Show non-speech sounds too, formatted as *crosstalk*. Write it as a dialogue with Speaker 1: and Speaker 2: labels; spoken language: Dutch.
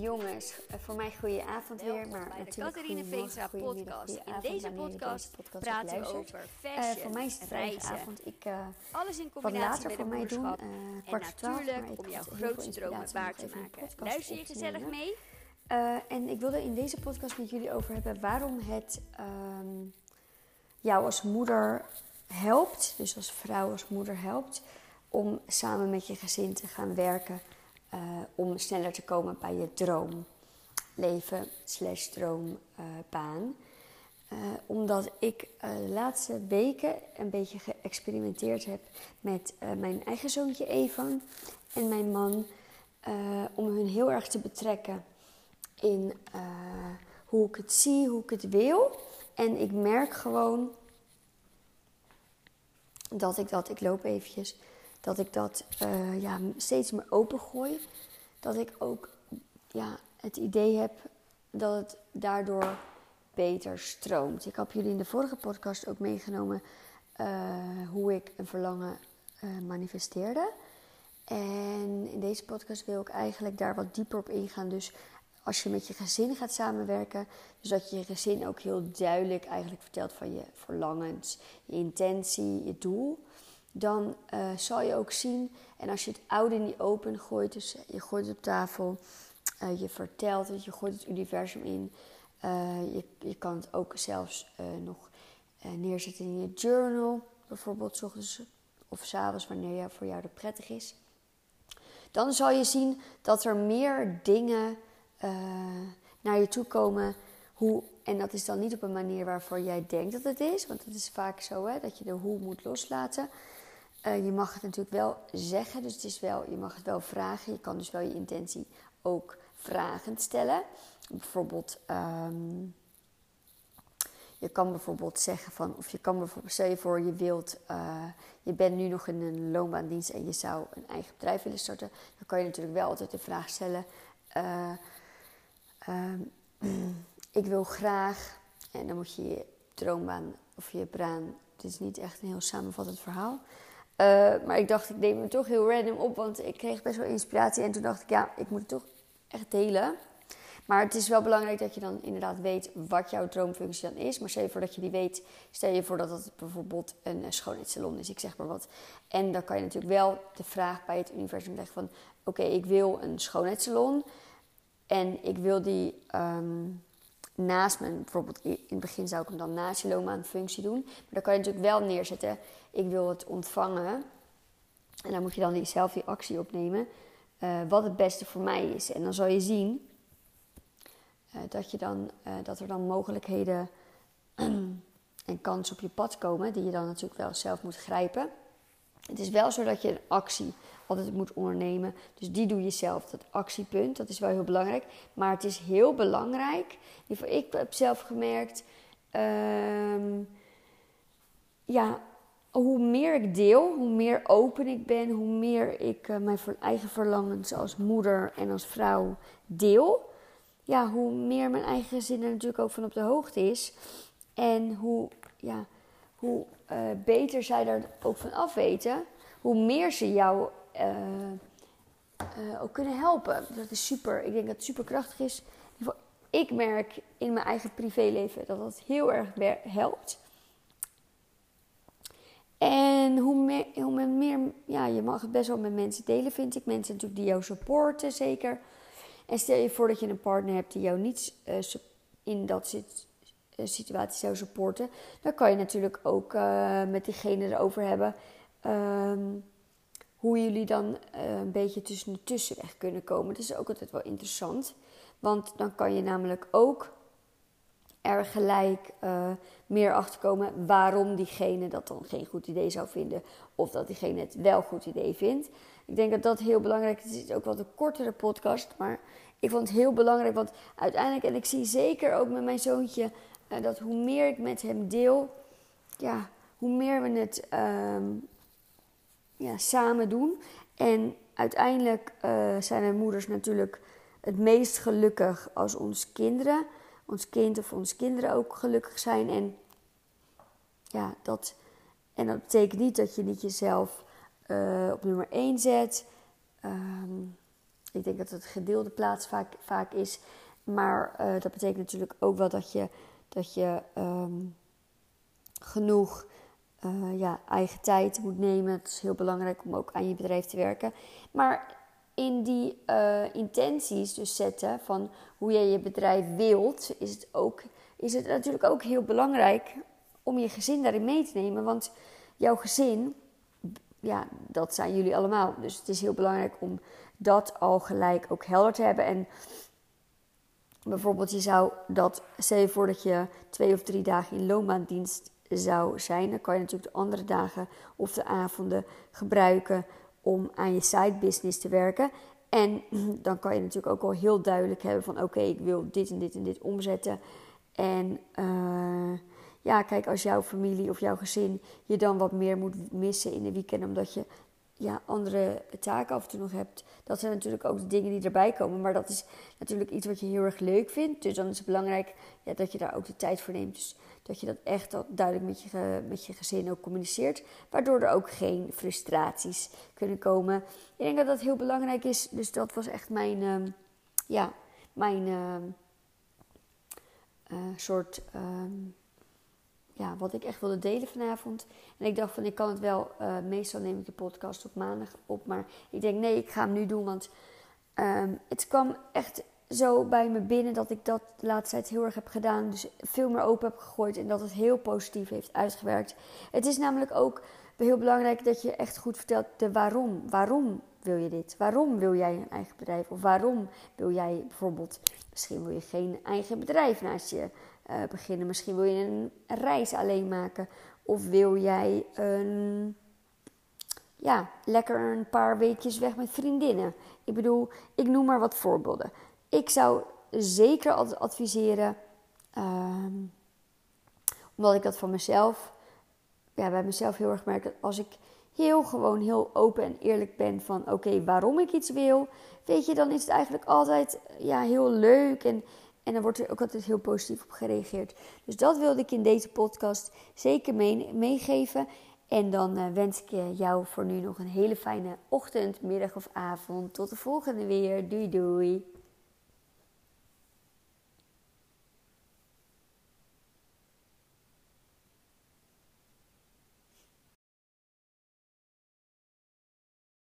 Speaker 1: Jongens, eh, voor mij goede avond weer, maar
Speaker 2: bij de
Speaker 1: natuurlijk
Speaker 2: Catharine Veenstra podcast.
Speaker 1: goeie
Speaker 2: In
Speaker 1: avond
Speaker 2: deze podcast
Speaker 1: podcast
Speaker 2: praten we over
Speaker 1: Eh,
Speaker 2: fashion,
Speaker 1: voor mij is het
Speaker 2: reizen.
Speaker 1: vrijdagavond. Ik uh,
Speaker 2: Alles in combinatie
Speaker 1: later
Speaker 2: met
Speaker 1: voor mij doen, uh,
Speaker 2: en natuurlijk om jouw grootste dromen waar te maken. Luister je gezellig mee?
Speaker 1: En ik wilde in deze podcast met jullie over hebben waarom het um, jou als moeder helpt, dus als vrouw, als moeder helpt, om samen met je gezin te gaan werken. Uh, om sneller te komen bij je droomleven slash droombaan. Uh, omdat ik de laatste weken een beetje geëxperimenteerd heb met mijn eigen zoontje Evan en mijn man. om hun heel erg te betrekken in hoe ik het zie, hoe ik het wil. En ik merk gewoon dat ik dat, ik loop eventjes, dat ik dat uh, ja, steeds meer opengooi. Dat ik ook ja, het idee heb dat het daardoor beter stroomt. Ik heb jullie in de vorige podcast ook meegenomen uh, hoe ik een verlangen manifesteerde. En in deze podcast wil ik eigenlijk daar wat dieper op ingaan. Dus als je met je gezin gaat samenwerken, dus dat je je gezin ook heel duidelijk eigenlijk vertelt van je verlangens, je intentie, je doel, dan uh, zal je ook zien, en als je het oude niet open gooit, dus je gooit het op tafel, uh, je vertelt het, je gooit het universum in, je, je kan het ook zelfs nog neerzetten in je journal, bijvoorbeeld 's ochtends of 's avonds, wanneer voor jou dat prettig is. Dan zal je zien dat er meer dingen naar je toe komen. Hoe, en dat is dan niet op een manier waarvoor jij denkt dat het is. Want het is vaak zo hè, dat je de hoe moet loslaten. Uh, je mag het natuurlijk wel zeggen. Dus het is wel, je mag het wel vragen. Je kan dus wel je intentie ook vragend stellen. Bijvoorbeeld, um, je kan bijvoorbeeld zeggen van, of je kan bijvoorbeeld, stel je voor, je wilt, uh, je bent nu nog in een loonbaandienst en je zou een eigen bedrijf willen starten. Dan kan je natuurlijk wel altijd de vraag stellen. Uh, uh, *clears throat* ik wil graag, en dan moet je je droombaan of je baan, het is niet echt een heel samenvattend verhaal. Uh, maar ik dacht, ik neem hem toch heel random op, want ik kreeg best wel inspiratie. En toen dacht ik, ja, ik moet het toch echt delen. Maar het is wel belangrijk dat je dan inderdaad weet wat jouw droomfunctie dan is. Maar stel je voor dat je die weet, stel je voor dat het bijvoorbeeld een schoonheidssalon is, ik zeg maar wat. En dan kan je natuurlijk wel de vraag bij het universum leggen van, oké, ik wil een schoonheidssalon. En ik wil die um, naast mijn, bijvoorbeeld in het begin zou ik hem dan naast je loonbaanfunctie doen. Maar dan kan je natuurlijk wel neerzetten, ik wil het ontvangen. En dan moet je dan die, zelf die actie opnemen, uh, wat het beste voor mij is. En dan zal je zien uh, dat, je dan, uh, dat er dan mogelijkheden *clears throat* en kansen op je pad komen, die je dan natuurlijk wel zelf moet grijpen. Het is wel zo dat je een actie altijd moet ondernemen. Dus die doe je zelf, dat actiepunt. Dat is wel heel belangrijk. Maar het is heel belangrijk. Ik heb zelf gemerkt. Um, ja, hoe meer ik deel, hoe meer open ik ben, hoe meer ik uh, mijn eigen verlangens als moeder en als vrouw deel. Ja, hoe meer mijn eigen gezin er natuurlijk ook van op de hoogte is. En hoe, ja, hoe uh, beter zij daar ook van af weten, hoe meer ze jou uh, uh, ook kunnen helpen. Dat is super. Ik denk dat het super krachtig is. Ik merk in mijn eigen privéleven dat dat heel erg helpt. En hoe meer, hoe meer, ja, je mag het best wel met mensen delen, vind ik. Mensen natuurlijk die jou supporten, zeker. En stel je voor dat je een partner hebt die jou niet in dat zit, situatie zou supporten. Dan kan je natuurlijk ook uh, met diegene erover hebben. Um, hoe jullie dan uh, een beetje tussen de tussenweg kunnen komen. Dat is ook altijd wel interessant. Want dan kan je namelijk ook er gelijk meer achter komen waarom diegene dat dan geen goed idee zou vinden. Of dat diegene het wel goed idee vindt. Ik denk dat dat heel belangrijk is. Het is ook wel een kortere podcast. Maar ik vond het heel belangrijk. Want uiteindelijk, en ik zie zeker ook met mijn zoontje. Uh, dat hoe meer ik met hem deel. Ja, hoe meer we het um, ja, samen doen. En uiteindelijk uh, zijn mijn moeders natuurlijk het meest gelukkig als onze kinderen, ons kind of onze kinderen ook gelukkig zijn. En ja, dat, en dat betekent niet dat je niet jezelf uh, op nummer 1 zet. Um, Ik denk dat het gedeelde plaats vaak, vaak is. Maar uh, dat betekent natuurlijk ook wel dat je, dat je um, genoeg uh, ja, eigen tijd moet nemen. Het is heel belangrijk om ook aan je bedrijf te werken. Maar in die uh, intenties dus zetten van hoe je je bedrijf wilt, is het, ook, is het natuurlijk ook heel belangrijk om je gezin daarin mee te nemen. Want jouw gezin, ja, dat zijn jullie allemaal. Dus het is heel belangrijk om dat al gelijk ook helder te hebben. En bijvoorbeeld, je zou dat, stel je voor dat je twee of drie dagen in loonbaandienst zou zijn, dan kan je natuurlijk de andere dagen of de avonden gebruiken om aan je side business te werken. En *clears throat* dan kan je natuurlijk ook al heel duidelijk hebben van oké, ik wil dit en dit en dit omzetten. En uh, ja, kijk, als jouw familie of jouw gezin je dan wat meer moet missen in de weekend, omdat je ja, andere taken af en toe nog hebt. Dat zijn natuurlijk ook de dingen die erbij komen. Maar dat is natuurlijk iets wat je heel erg leuk vindt. Dus dan is het belangrijk ja, dat je daar ook de tijd voor neemt. Dus dat je dat echt duidelijk met je, met je gezin ook communiceert. Waardoor er ook geen frustraties kunnen komen. Ik denk dat dat heel belangrijk is. Dus dat was echt mijn, uh, ja, mijn uh, uh, soort. Ehm, ja, wat ik echt wilde delen vanavond. En ik dacht van, ik kan het wel, uh, meestal neem ik de podcast op maandag op. Maar ik denk, nee, ik ga hem nu doen. Want um, het kwam echt zo bij me binnen dat ik dat de laatste tijd heel erg heb gedaan. Dus veel meer open heb gegooid en dat het heel positief heeft uitgewerkt. Het is namelijk ook heel belangrijk dat je echt goed vertelt de waarom. Waarom wil je dit? Waarom wil jij een eigen bedrijf? Of waarom wil jij bijvoorbeeld, misschien wil je geen eigen bedrijf naast je uh, beginnen. Misschien wil je een reis alleen maken. Of wil jij een, ja, lekker een paar weekjes weg met vriendinnen. Ik bedoel, ik noem maar wat voorbeelden. Ik zou zeker altijd adviseren, um, omdat ik dat van mezelf, ja, bij mezelf heel erg merk dat als ik heel gewoon heel open en eerlijk ben van oké, waarom ik iets wil, weet je, dan is het eigenlijk altijd ja, heel leuk en en dan wordt er ook altijd heel positief op gereageerd. Dus dat wilde ik in deze podcast zeker meegeven. En dan uh, wens ik jou voor nu nog een hele fijne ochtend, middag of avond. Tot de volgende weer. Doei doei.